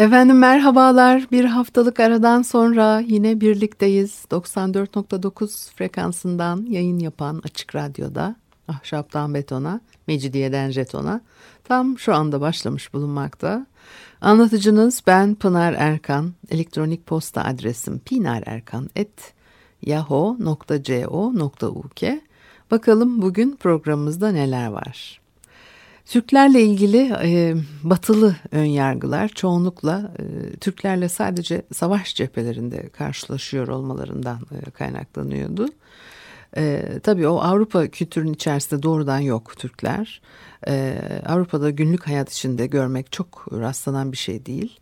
Efendim merhabalar. Bir haftalık aradan sonra yine birlikteyiz. 94.9 frekansından yayın yapan Açık Radyo'da Ahşaptan Betona, Mecidiyeden Jeton'a tam şu anda başlamış bulunmakta. Anlatıcınız ben Pınar Erkan. Elektronik posta adresim pinarerkan.yahoo.co.uk Bakalım bugün programımızda neler var. Türklerle ilgili e, batılı önyargılar çoğunlukla e, Türklerle sadece savaş cephelerinde karşılaşıyor olmalarından e, kaynaklanıyordu. E, tabii o Avrupa kültürünün içerisinde doğrudan yok Türkler. E, Avrupa'da günlük hayat içinde görmek çok rastlanan bir şey değil.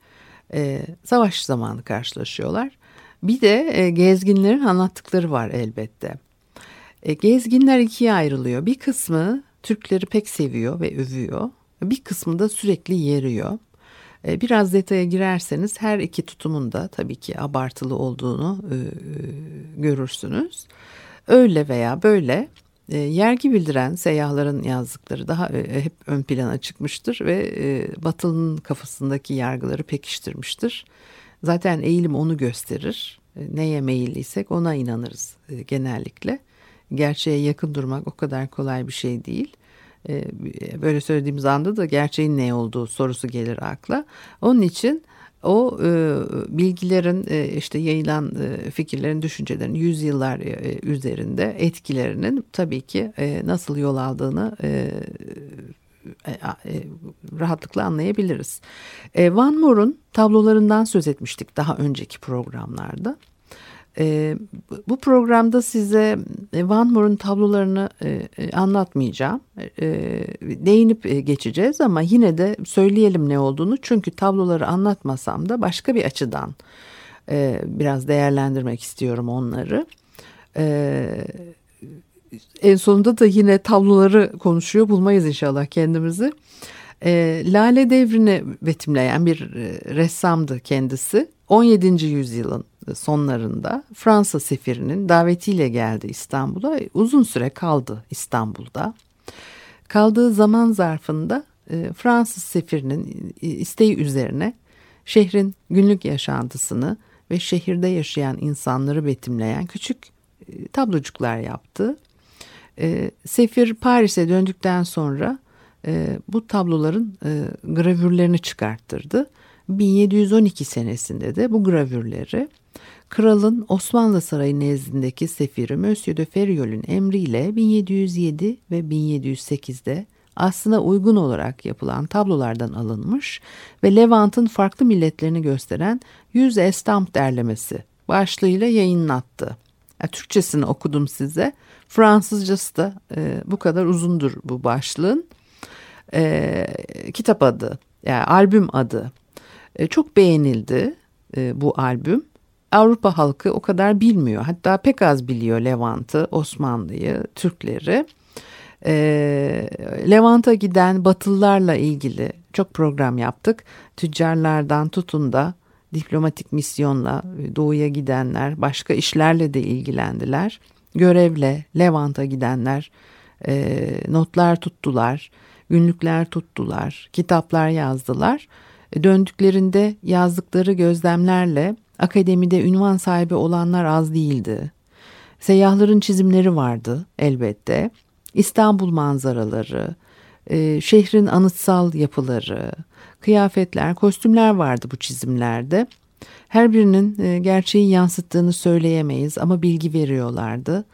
E, savaş zamanı karşılaşıyorlar. Bir de e, gezginlerin anlattıkları var elbette. E, gezginler ikiye ayrılıyor. Bir kısmı Türkleri pek seviyor ve övüyor. Bir kısmı da sürekli yeriyor. E, biraz detaya girerseniz her iki tutumun da tabii ki abartılı olduğunu e, e, görürsünüz. Öyle veya böyle yergi bildiren seyyahların yazdıkları daha hep ön plana çıkmıştır ve Batılı'nın kafasındaki yargıları pekiştirmiştir. Zaten eğilim onu gösterir. Neye meyilliysek ona inanırız genellikle gerçeğe yakın durmak o kadar kolay bir şey değil. Ee, böyle söylediğimiz anda da gerçeğin ne olduğu sorusu gelir akla. Onun için o e, bilgilerin e, işte yayılan e, fikirlerin, düşüncelerin yüzyıllar e, üzerinde etkilerinin tabii ki e, nasıl yol aldığını e, e, e, rahatlıkla anlayabiliriz. E, Van Moore'un tablolarından söz etmiştik daha önceki programlarda. E, bu programda size e, Van Moore'un tablolarını e, e, anlatmayacağım. E, değinip geçeceğiz ama yine de söyleyelim ne olduğunu. Çünkü tabloları anlatmasam da başka bir açıdan biraz değerlendirmek istiyorum onları. E, en sonunda da yine tabloları konuşuyor bulmayız inşallah kendimizi. Lale devrini betimleyen bir ressamdı kendisi. 17. yüzyılın sonlarında Fransa sefirinin davetiyle geldi İstanbul'a. Uzun süre kaldı İstanbul'da. Kaldığı zaman zarfında e, Fransız sefirinin isteği üzerine şehrin günlük yaşantısını ve şehirde yaşayan insanları betimleyen küçük e, tablocuklar yaptı. E, sefir Paris'e döndükten sonra bu tabloların gravürlerini çıkarttırdı. 1712 senesinde de bu gravürleri kralın Osmanlı Sarayı nezdindeki sefiri Monsieur de Feriol'ün emriyle 1707 ve 1708'de aslına uygun olarak yapılan tablolardan alınmış ve Levant'ın farklı milletlerini gösteren 100 estamp derlemesi başlığıyla yayınlattı. Türkçesini okudum size. Fransızcası da e, bu kadar uzundur bu başlığın. E, kitap adı, yani albüm adı. E, çok beğenildi e, bu albüm. Avrupa halkı o kadar bilmiyor. Hatta pek az biliyor Levant'ı, Osmanlı'yı, Türkleri. E, Levant'a giden Batılılarla ilgili çok program yaptık. Tüccarlardan tutun da diplomatik misyonla doğuya gidenler, başka işlerle de ilgilendiler. Görevle Levant'a gidenler e, notlar tuttular, günlükler tuttular, kitaplar yazdılar. Döndüklerinde yazdıkları gözlemlerle akademide ünvan sahibi olanlar az değildi. Seyyahların çizimleri vardı elbette. İstanbul manzaraları, e, şehrin anıtsal yapıları, kıyafetler, kostümler vardı bu çizimlerde. Her birinin e, gerçeği yansıttığını söyleyemeyiz ama bilgi veriyorlardı.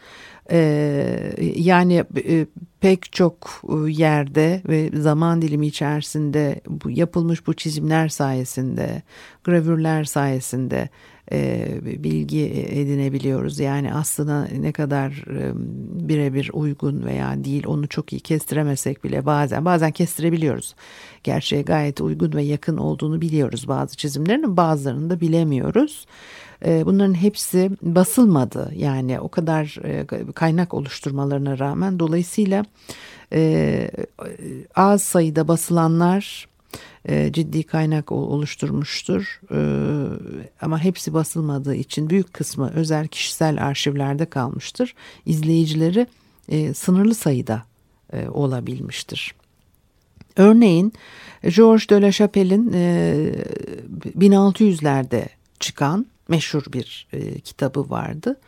Ee, yani e, pek çok e, yerde ve zaman dilimi içerisinde bu yapılmış bu çizimler sayesinde, gravürler sayesinde e, bilgi edinebiliyoruz. Yani aslında ne kadar e, birebir uygun veya değil onu çok iyi kestiremesek bile bazen bazen kestirebiliyoruz. Gerçeğe gayet uygun ve yakın olduğunu biliyoruz bazı çizimlerin bazılarını da bilemiyoruz. E, bunların hepsi basılmadı yani o kadar kaynak oluşturmalarına rağmen dolayısıyla az sayıda basılanlar e, ciddi kaynak oluşturmuştur. E, ama hepsi basılmadığı için büyük kısmı özel kişisel arşivlerde kalmıştır. İzleyicileri e, sınırlı sayıda e, olabilmiştir. Örneğin Georges de la Chapelle'in e, 1600'lerde çıkan meşhur bir kitabı vardı.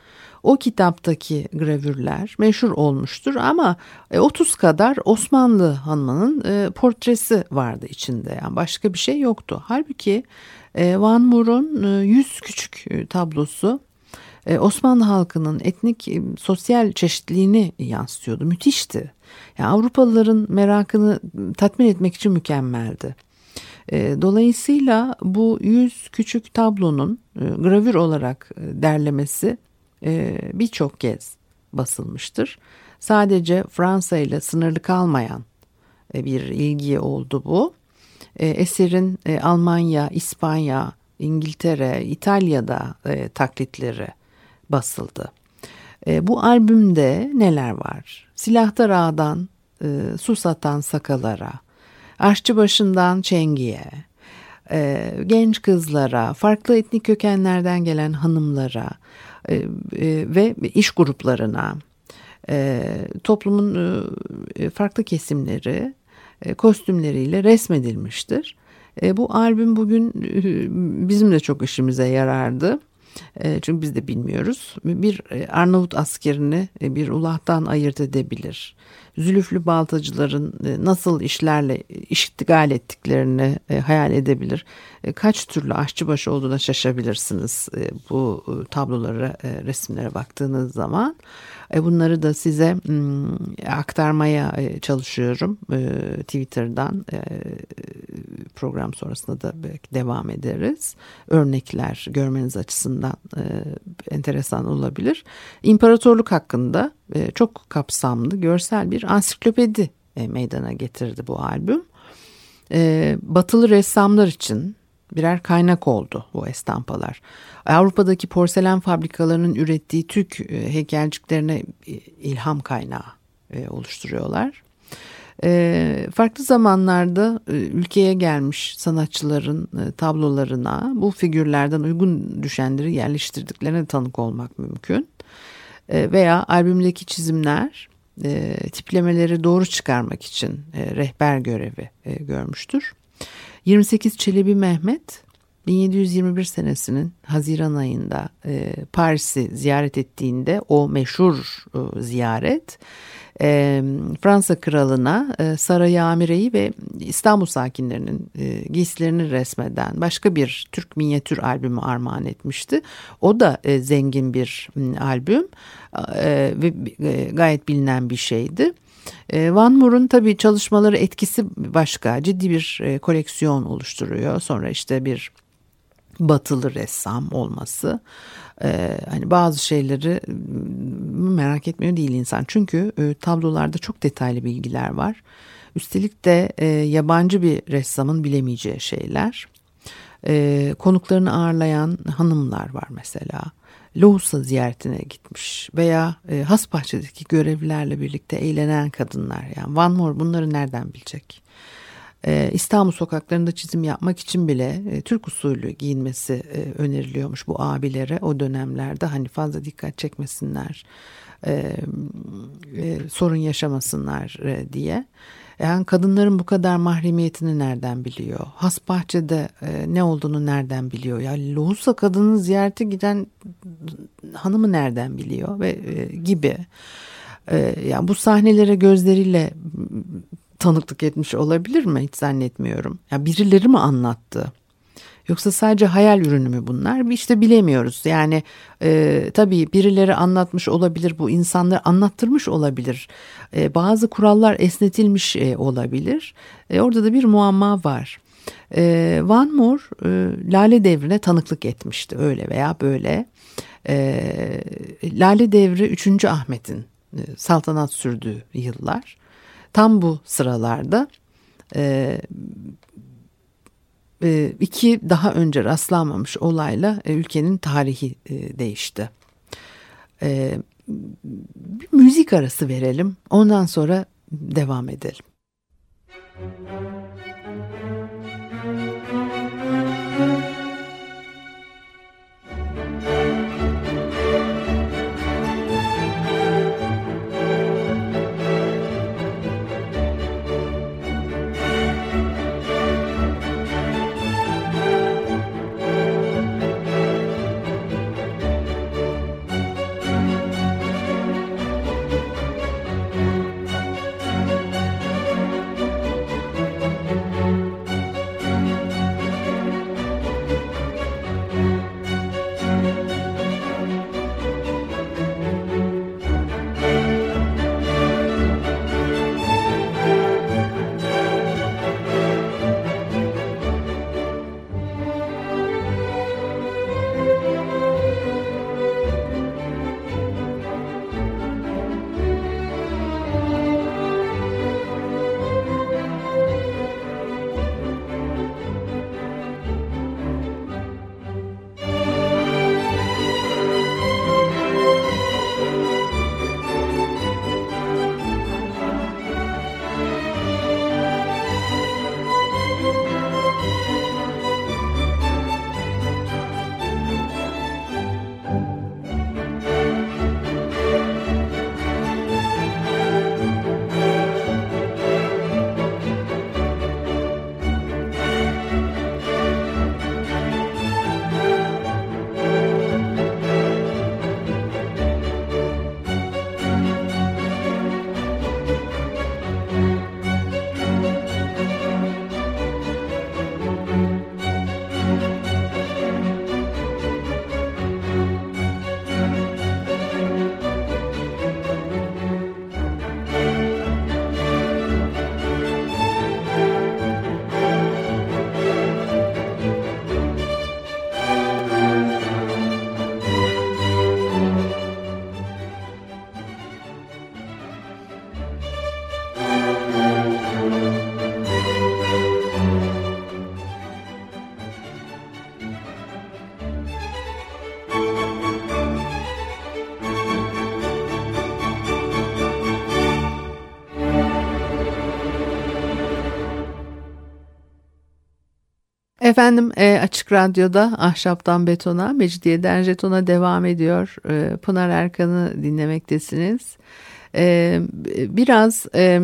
O kitaptaki gravürler meşhur olmuştur ama 30 e, kadar Osmanlı hanımının e, portresi vardı içinde. Yani başka bir şey yoktu. Halbuki e, Van Moor'un 100 küçük tablosu Osmanlı halkının etnik sosyal çeşitliliğini yansıtıyordu. Müthişti. Yani Avrupalıların merakını tatmin etmek için mükemmeldi. Dolayısıyla bu 100 küçük tablonun gravür olarak derlemesi e, birçok kez basılmıştır. Sadece Fransa ile sınırlı kalmayan e, bir ilgi oldu bu. E, eserin Almanya, İspanya, İngiltere, İtalya'da taklitleri basıldı. Bu albümde neler var? Silahtar ağadan su satan sakalara, aşçı başından çengiye, genç kızlara, farklı etnik kökenlerden gelen hanımlara, e, e, ve iş gruplarına e, toplumun farklı kesimleri kostümleriyle resmedilmiştir. Bu albüm bugün bizim de çok işimize yarardı. Çünkü biz de bilmiyoruz. Bir Arnavut askerini bir ulahtan ayırt edebilir. Zülüflü baltacıların nasıl işlerle iştigal ettiklerini hayal edebilir. Kaç türlü aşçıbaşı olduğuna şaşabilirsiniz bu tablolara, resimlere baktığınız zaman. Bunları da size hmm, aktarmaya çalışıyorum Twitter'dan program sonrasında da belki devam ederiz. Örnekler görmeniz açısından enteresan olabilir. İmparatorluk hakkında çok kapsamlı görsel bir ansiklopedi meydana getirdi bu albüm. Batılı ressamlar için birer kaynak oldu bu estampalar. Avrupa'daki porselen fabrikalarının ürettiği Türk e, heykelciklerine e, ilham kaynağı e. Farklı zamanlarda ülkeye gelmiş sanatçıların tablolarına bu figürlerden uygun düşenleri yerleştirdiklerine tanık olmak mümkün. Veya albümdeki çizimler tiplemeleri doğru çıkarmak için rehber görevi görmüştür. 28 Çelebi Mehmet 1721 senesinin Haziran ayında e, Paris'i ziyaret ettiğinde o meşhur e, ziyaret e, Fransa kralına e, Sarayı Amire'yi ve İstanbul sakinlerinin e, giysilerini resmeden başka bir Türk minyatür albümü armağan etmişti. O da e, zengin bir m, albüm e, ve e, gayet bilinen bir şeydi. E, Van Moore'un tabii çalışmaları etkisi başka. Ciddi bir e, koleksiyon oluşturuyor. Sonra işte bir batılı ressam olması. Ee, hani bazı şeyleri merak etmiyor değil insan. Çünkü e, tablolarda çok detaylı bilgiler var. Üstelik de e, yabancı bir ressamın bilemeyeceği şeyler. E, konuklarını ağırlayan hanımlar var mesela. Lohusa ziyaretine gitmiş veya e, Hasbahçe'deki görevlilerle birlikte eğlenen kadınlar. Yani Van Moor bunları nereden bilecek? E, İstanbul sokaklarında çizim yapmak için bile e, Türk usulü giyinmesi e, öneriliyormuş bu abilere o dönemlerde hani fazla dikkat çekmesinler e, sorun yaşamasınlar diye. Yani kadınların bu kadar mahremiyetini nereden biliyor? Has bahçede e, ne olduğunu nereden biliyor? Ya lohusa kadının ziyarete giden hanımı nereden biliyor ve e, gibi. E, yani bu sahnelere gözleriyle tanıklık etmiş olabilir mi? Hiç zannetmiyorum. Ya birileri mi anlattı? Yoksa sadece hayal ürünü mü bunlar? İşte bilemiyoruz. Yani e, tabii birileri anlatmış olabilir, bu insanlar anlattırmış olabilir. E, bazı kurallar esnetilmiş e, olabilir. E, orada da bir muamma var. E, Van Moore e, Lale Devri'ne tanıklık etmişti öyle veya böyle. E, Lale Devri 3. Ahmet'in e, saltanat sürdüğü yıllar. Tam bu sıralarda e, e, iki daha önce rastlanmamış olayla e, ülkenin tarihi e, değişti. E, bir müzik arası verelim ondan sonra devam edelim. Efendim e, Açık Radyo'da Ahşaptan Betona, Mecidiyeden Jeton'a devam ediyor. E, Pınar Erkan'ı dinlemektesiniz. E, biraz e,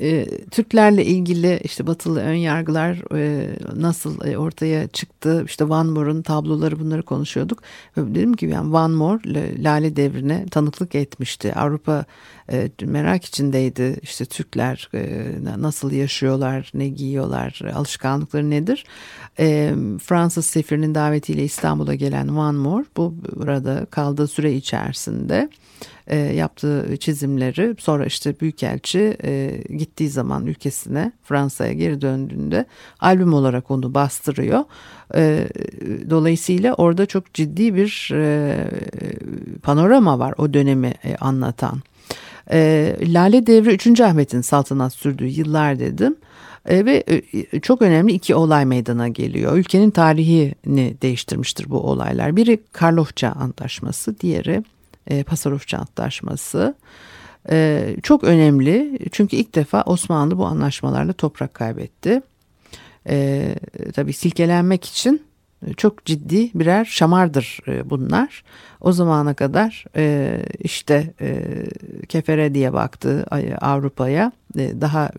e, Türklerle ilgili işte batılı ön yargılar e, nasıl e, ortaya çıktı işte Van Moore'un tabloları bunları konuşuyorduk. Dedim ki yani Van Moore Lale devrine tanıklık etmişti. Avrupa e, merak içindeydi işte Türkler e, nasıl yaşıyorlar, ne giyiyorlar, alışkanlıkları nedir? E, Fransız sefirinin davetiyle İstanbul'a gelen Van Moore bu burada kaldığı süre içerisinde e, yaptığı çizimleri sonra işte Büyükelçi e, gittiği zaman ülkesine Fransa'ya geri döndüğünde albüm olarak onu bastırıyor. E, dolayısıyla orada çok ciddi bir e, panorama var o dönemi e, anlatan. E, Lale Devri 3. Ahmet'in saltanat sürdüğü yıllar dedim. E, ve e, çok önemli iki olay meydana geliyor. Ülkenin tarihini değiştirmiştir bu olaylar. Biri Karlofça Antlaşması, diğeri e, Pasarofça Antlaşması. E, çok önemli çünkü ilk defa Osmanlı bu anlaşmalarla toprak kaybetti. E, tabii silkelenmek için çok ciddi birer şamardır e, bunlar. O zamana kadar e, işte e, kefere diye baktı Avrupa'ya daha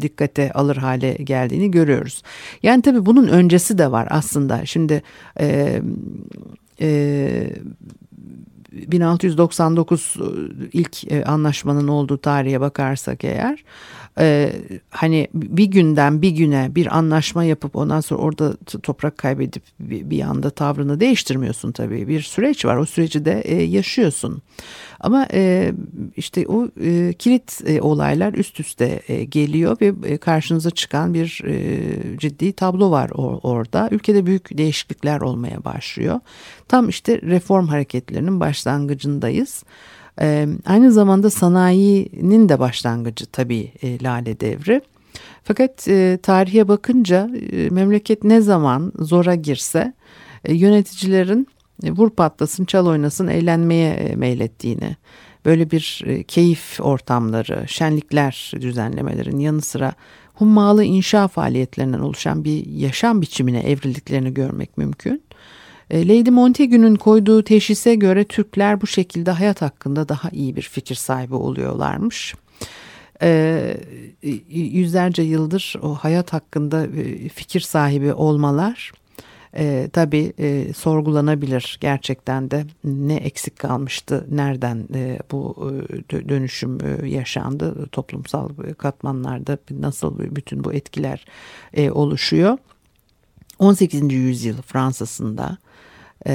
dikkate alır hale geldiğini görüyoruz. Yani tabii bunun öncesi de var aslında. Şimdi e, e, 1699 ilk anlaşmanın olduğu tarihe bakarsak eğer e, hani bir günden bir güne bir anlaşma yapıp ondan sonra orada toprak kaybedip bir, bir anda tavrını değiştirmiyorsun tabii. Bir süreç var. O süreci de e, yaşıyorsun. Ama e, işte o e, kilit e, olaylar üst üste e, geliyor ve e, karşınıza çıkan bir e, ciddi tablo var or, orada. Ülkede büyük değişiklikler olmaya başlıyor. Tam işte reform hareketlerinin başlangıcındayız. Ee, aynı zamanda sanayinin de başlangıcı tabii e, Lale Devri. Fakat e, tarihe bakınca e, memleket ne zaman zora girse e, yöneticilerin e, vur patlasın, çal oynasın, eğlenmeye e, meylettiğini, böyle bir e, keyif ortamları, şenlikler düzenlemelerin yanı sıra hummalı inşa faaliyetlerinden oluşan bir yaşam biçimine evrildiklerini görmek mümkün. E, Lady Montagu'nun koyduğu teşhise göre Türkler bu şekilde hayat hakkında daha iyi bir fikir sahibi oluyorlarmış. E, yüzlerce yıldır o hayat hakkında e, fikir sahibi olmalar e, tabii e, sorgulanabilir gerçekten de ne eksik kalmıştı, nereden e, bu e, dönüşüm e, yaşandı, toplumsal katmanlarda nasıl bütün bu etkiler e, oluşuyor. 18. yüzyıl Fransa'sında e,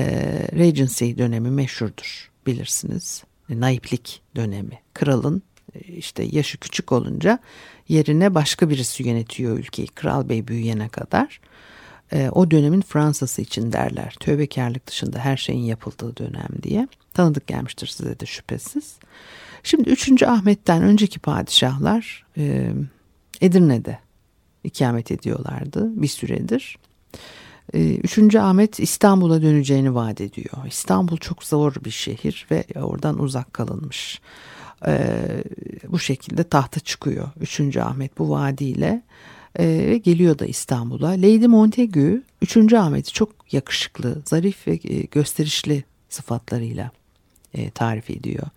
Regency dönemi meşhurdur bilirsiniz. Naiplik dönemi. Kralın e, işte yaşı küçük olunca yerine başka birisi yönetiyor ülkeyi. Kral Bey büyüyene kadar. E, o dönemin Fransa'sı için derler. Tövbekarlık dışında her şeyin yapıldığı dönem diye. Tanıdık gelmiştir size de şüphesiz. Şimdi 3. Ahmet'ten önceki padişahlar e, Edirne'de ikamet ediyorlardı bir süredir. Ee, üçüncü Ahmet İstanbul'a döneceğini vaat ediyor. İstanbul çok zor bir şehir ve oradan uzak kalınmış. Ee, bu şekilde tahta çıkıyor. Üçüncü Ahmet bu vaadiyle e, ve geliyor da İstanbul'a. Lady Montagu üçüncü Ahmet'i çok yakışıklı, zarif ve e, gösterişli sıfatlarıyla e, tarif ediyor.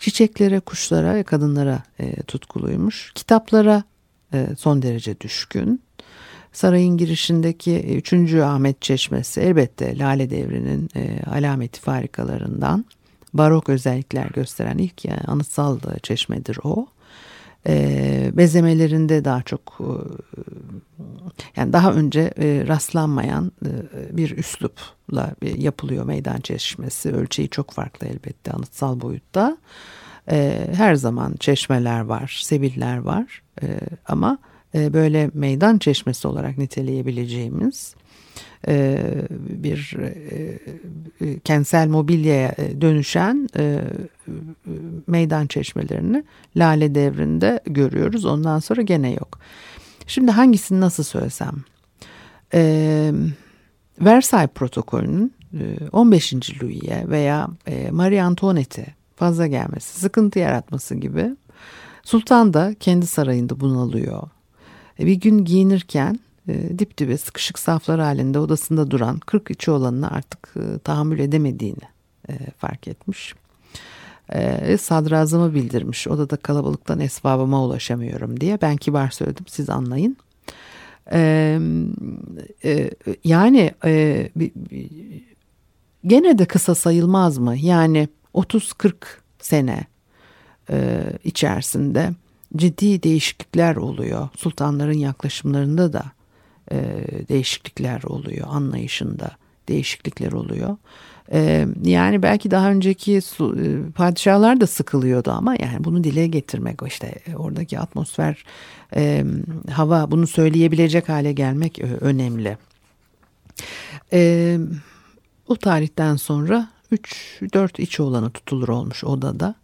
Çiçeklere, kuşlara ve kadınlara tutkuluymuş. Kitaplara son derece düşkün. Sarayın girişindeki 3. Ahmet Çeşmesi elbette Lale Devri'nin e, alameti farikalarından barok özellikler gösteren ilk yani anıtsal çeşmedir o. E, bezemelerinde daha çok e, yani daha önce e, rastlanmayan e, bir üslupla yapılıyor meydan çeşmesi. Ölçeği çok farklı elbette anıtsal boyutta. E, her zaman çeşmeler var, sebiller var e, ama e, böyle meydan çeşmesi olarak niteleyebileceğimiz e, bir e, kentsel mobilyaya dönüşen meydan çeşmelerini Lale devrinde görüyoruz. Ondan sonra gene yok. Şimdi hangisini nasıl söylesem? Versailles protokolünün 15. Louis'e veya Marie Antoinette'e fazla gelmesi, sıkıntı yaratması gibi Sultan da kendi sarayında bunalıyor. E, bir gün giyinirken e, dip dibe sıkışık saflar halinde odasında duran 40 içi olanını artık e, tahammül edemediğini fark etmiş. Sadrazamı bildirmiş odada kalabalıktan esbabıma ulaşamıyorum diye ben kibar söyledim siz anlayın. yani gene de kısa sayılmaz mı yani 30-40 sene içerisinde ciddi değişiklikler oluyor. Sultanların yaklaşımlarında da e, değişiklikler oluyor, anlayışında değişiklikler oluyor. E, yani belki daha önceki su, e, padişahlar da sıkılıyordu ama yani bunu dile getirmek işte e, oradaki atmosfer, e, hava bunu söyleyebilecek hale gelmek e, önemli. E, o tarihten sonra 3-4 iç olanı tutulur olmuş odada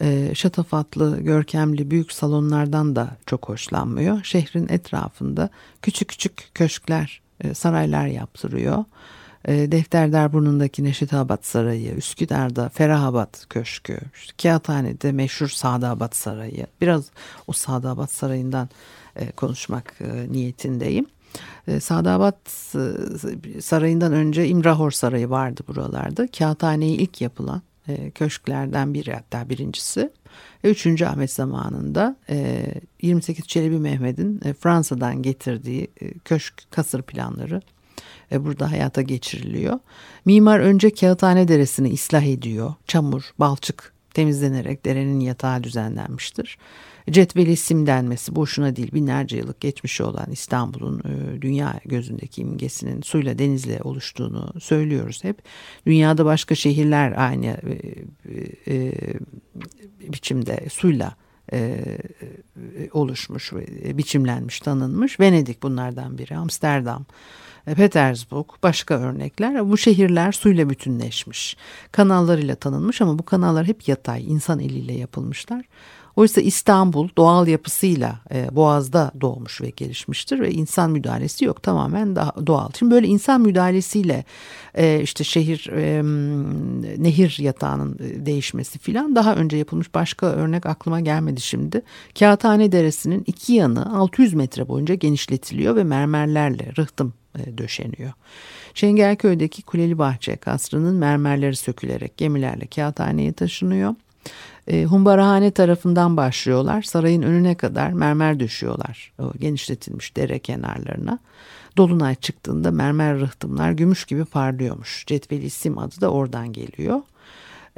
e, şatafatlı, görkemli büyük salonlardan da çok hoşlanmıyor. Şehrin etrafında küçük küçük köşkler, e, saraylar yaptırıyor. E, Defterdar burnundaki Neşitabat Sarayı, Üsküdar'da Ferahabat Köşkü, işte Kağıthane'de meşhur Sadabat Sarayı. Biraz o Sadabat Sarayı'ndan e, konuşmak e, niyetindeyim. Sadabat Sarayı'ndan önce İmrahor Sarayı vardı buralarda. Kağıthane'yi ilk yapılan e, köşklerden biri hatta birincisi. 3. Ahmet zamanında 28 e, Çelebi Mehmet'in e, Fransa'dan getirdiği köşk kasır planları burada hayata geçiriliyor. Mimar önce Kağıthane Deresi'ni ıslah ediyor. Çamur, balçık temizlenerek derenin yatağı düzenlenmiştir. Cetveli isim denmesi boşuna değil binlerce yıllık geçmişi olan İstanbul'un e, dünya gözündeki imgesinin suyla denizle oluştuğunu söylüyoruz hep. Dünyada başka şehirler aynı e, e, biçimde suyla oluşmuş, biçimlenmiş, tanınmış. Venedik bunlardan biri, Amsterdam, Petersburg, başka örnekler. Bu şehirler suyla bütünleşmiş, kanallarıyla tanınmış ama bu kanallar hep yatay, insan eliyle yapılmışlar. Oysa İstanbul doğal yapısıyla e, Boğaz'da doğmuş ve gelişmiştir ve insan müdahalesi yok tamamen doğal. Şimdi böyle insan müdahalesiyle e, işte şehir e, nehir yatağının e, değişmesi filan daha önce yapılmış başka örnek aklıma gelmedi şimdi. Kağıthane Deresi'nin iki yanı 600 metre boyunca genişletiliyor ve mermerlerle rıhtım e, döşeniyor. Çengelköy'deki Kuleli Bahçe kasrının mermerleri sökülerek gemilerle kağıthaneye taşınıyor. E, Humbarahane tarafından başlıyorlar. Sarayın önüne kadar mermer döşüyorlar. O genişletilmiş dere kenarlarına. Dolunay çıktığında mermer rıhtımlar gümüş gibi parlıyormuş. Cetveli isim adı da oradan geliyor.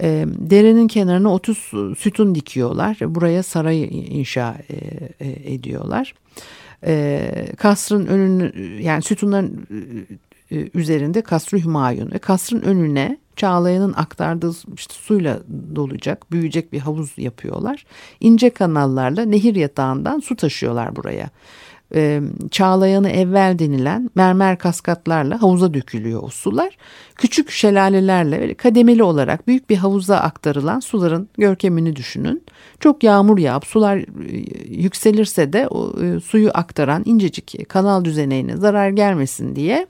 E, derenin kenarına 30 sütun dikiyorlar. Buraya saray inşa e, e, ediyorlar. E, kasrın önünü yani sütunların üzerinde kasrı Hümayun ve kasrın önüne Çağlayan'ın aktardığı işte suyla dolacak, büyüyecek bir havuz yapıyorlar. İnce kanallarla nehir yatağından su taşıyorlar buraya. Ee, Çağlayan'ı evvel denilen mermer kaskatlarla havuza dökülüyor o sular. Küçük şelalelerle kademeli olarak büyük bir havuza aktarılan suların görkemini düşünün. Çok yağmur yağıp sular e, yükselirse de o e, suyu aktaran incecik kanal düzeneyine zarar gelmesin diye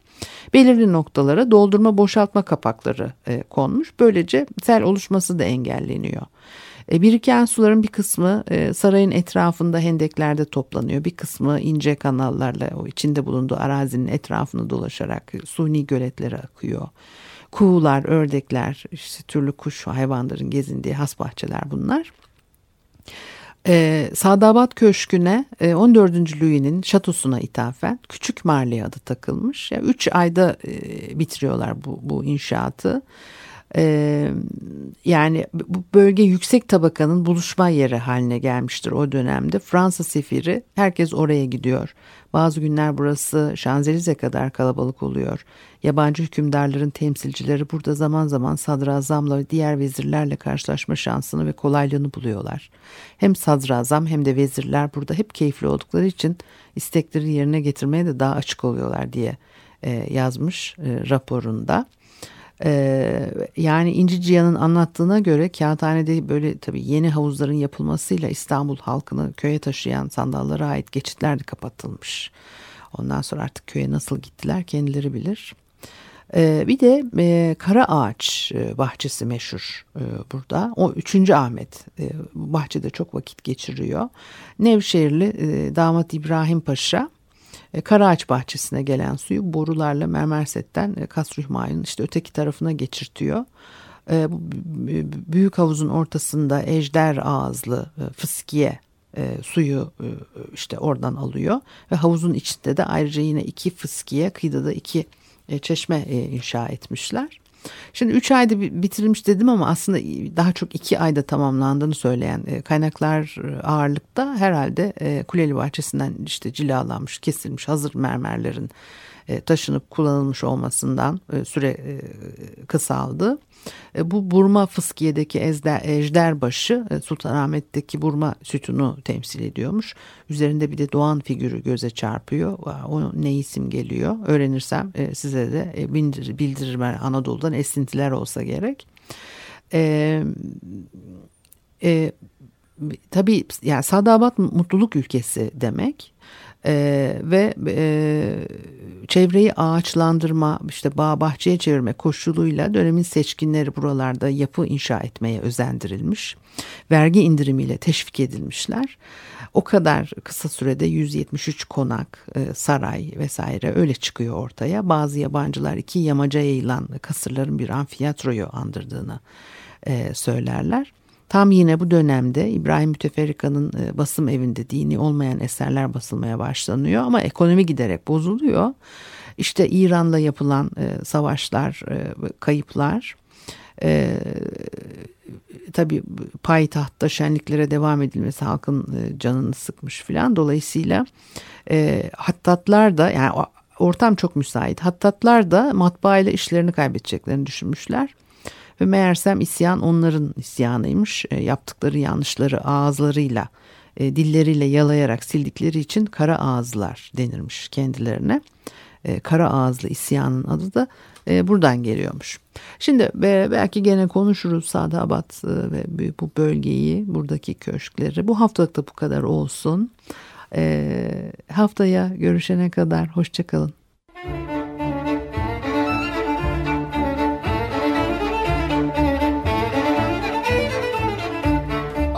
belirli noktalara doldurma boşaltma kapakları e, konmuş. Böylece sel oluşması da engelleniyor. E, biriken suların bir kısmı e, sarayın etrafında hendeklerde toplanıyor. Bir kısmı ince kanallarla o içinde bulunduğu arazinin etrafını dolaşarak suni göletlere akıyor. Kuğular, ördekler, işte türlü kuş hayvanların gezindiği has bahçeler bunlar. Ee, Sadabat Köşkü'ne e, 14. Louis'nin şatosuna ithafen Küçük Marley adı takılmış. Yani üç ayda e, bitiriyorlar bu, bu inşaatı. Ee, yani bu bölge yüksek tabakanın buluşma yeri haline gelmiştir o dönemde. Fransa sefiri herkes oraya gidiyor. Bazı günler burası Şanzelize kadar kalabalık oluyor. Yabancı hükümdarların temsilcileri burada zaman zaman sadrazamla ve diğer vezirlerle karşılaşma şansını ve kolaylığını buluyorlar. Hem sadrazam hem de vezirler burada hep keyifli oldukları için istekleri yerine getirmeye de daha açık oluyorlar diye e, yazmış e, raporunda. Ee, yani İnci Cihan'ın anlattığına göre kağıthanede böyle tabii yeni havuzların yapılmasıyla İstanbul halkını köye taşıyan sandallara ait geçitler de kapatılmış. Ondan sonra artık köye nasıl gittiler kendileri bilir. Ee, bir de e, Kara Ağaç e, bahçesi meşhur e, burada. O 3. Ahmet bahçede çok vakit geçiriyor. Nevşehirli damat İbrahim Paşa Karaağaç bahçesine gelen suyu borularla mermersetten e, Kasrühmay'ın işte öteki tarafına geçirtiyor. E, büyük havuzun ortasında ejder ağızlı fıskiye suyu işte oradan alıyor ve havuzun içinde de ayrıca yine iki fıskiye kıyıda da iki çeşme inşa etmişler. Şimdi 3 ayda bitirilmiş dedim ama aslında daha çok 2 ayda tamamlandığını söyleyen e, kaynaklar e, ağırlıkta herhalde e, Kuleli Bahçesi'nden işte cilalanmış, kesilmiş hazır mermerlerin taşınıp kullanılmış olmasından süre kısaldı. E, bu Burma Fıskiye'deki ejder, ejderbaşı e, Sultanahmet'teki Burma sütunu temsil ediyormuş. Üzerinde bir de Doğan figürü göze çarpıyor. O ne isim geliyor öğrenirsem e, size de bildir, bildiririm Anadolu'dan esintiler olsa gerek. Eee e, tabii yani Sadabat mutluluk ülkesi demek. Ee, ve e, çevreyi ağaçlandırma işte bağ bahçeye çevirme koşuluyla dönemin seçkinleri buralarda yapı inşa etmeye özendirilmiş. Vergi indirimiyle teşvik edilmişler. O kadar kısa sürede 173 konak, e, saray vesaire öyle çıkıyor ortaya. Bazı yabancılar iki yamaca yayılan kasırların bir amfiyatroyu andırdığını e, söylerler. Tam yine bu dönemde İbrahim Müteferrika'nın e, basım evinde dini olmayan eserler basılmaya başlanıyor ama ekonomi giderek bozuluyor. İşte İran'la yapılan e, savaşlar, e, kayıplar, e, tabii payitahtta şenliklere devam edilmesi halkın canını sıkmış filan. Dolayısıyla hattatlar da yani ortam çok müsait. Hattatlar da matbaayla işlerini kaybedeceklerini düşünmüşler. Ve meğersem isyan onların isyanıymış. E, yaptıkları yanlışları ağızlarıyla, e, dilleriyle yalayarak sildikleri için kara ağızlar denirmiş kendilerine. e, Kara Ağızlı isyanın adı da e, buradan geliyormuş. Şimdi ve belki gene konuşuruz Sadabat e, ve bu bölgeyi, buradaki köşkleri. Bu haftalık da bu kadar olsun. E, haftaya görüşene kadar hoşçakalın.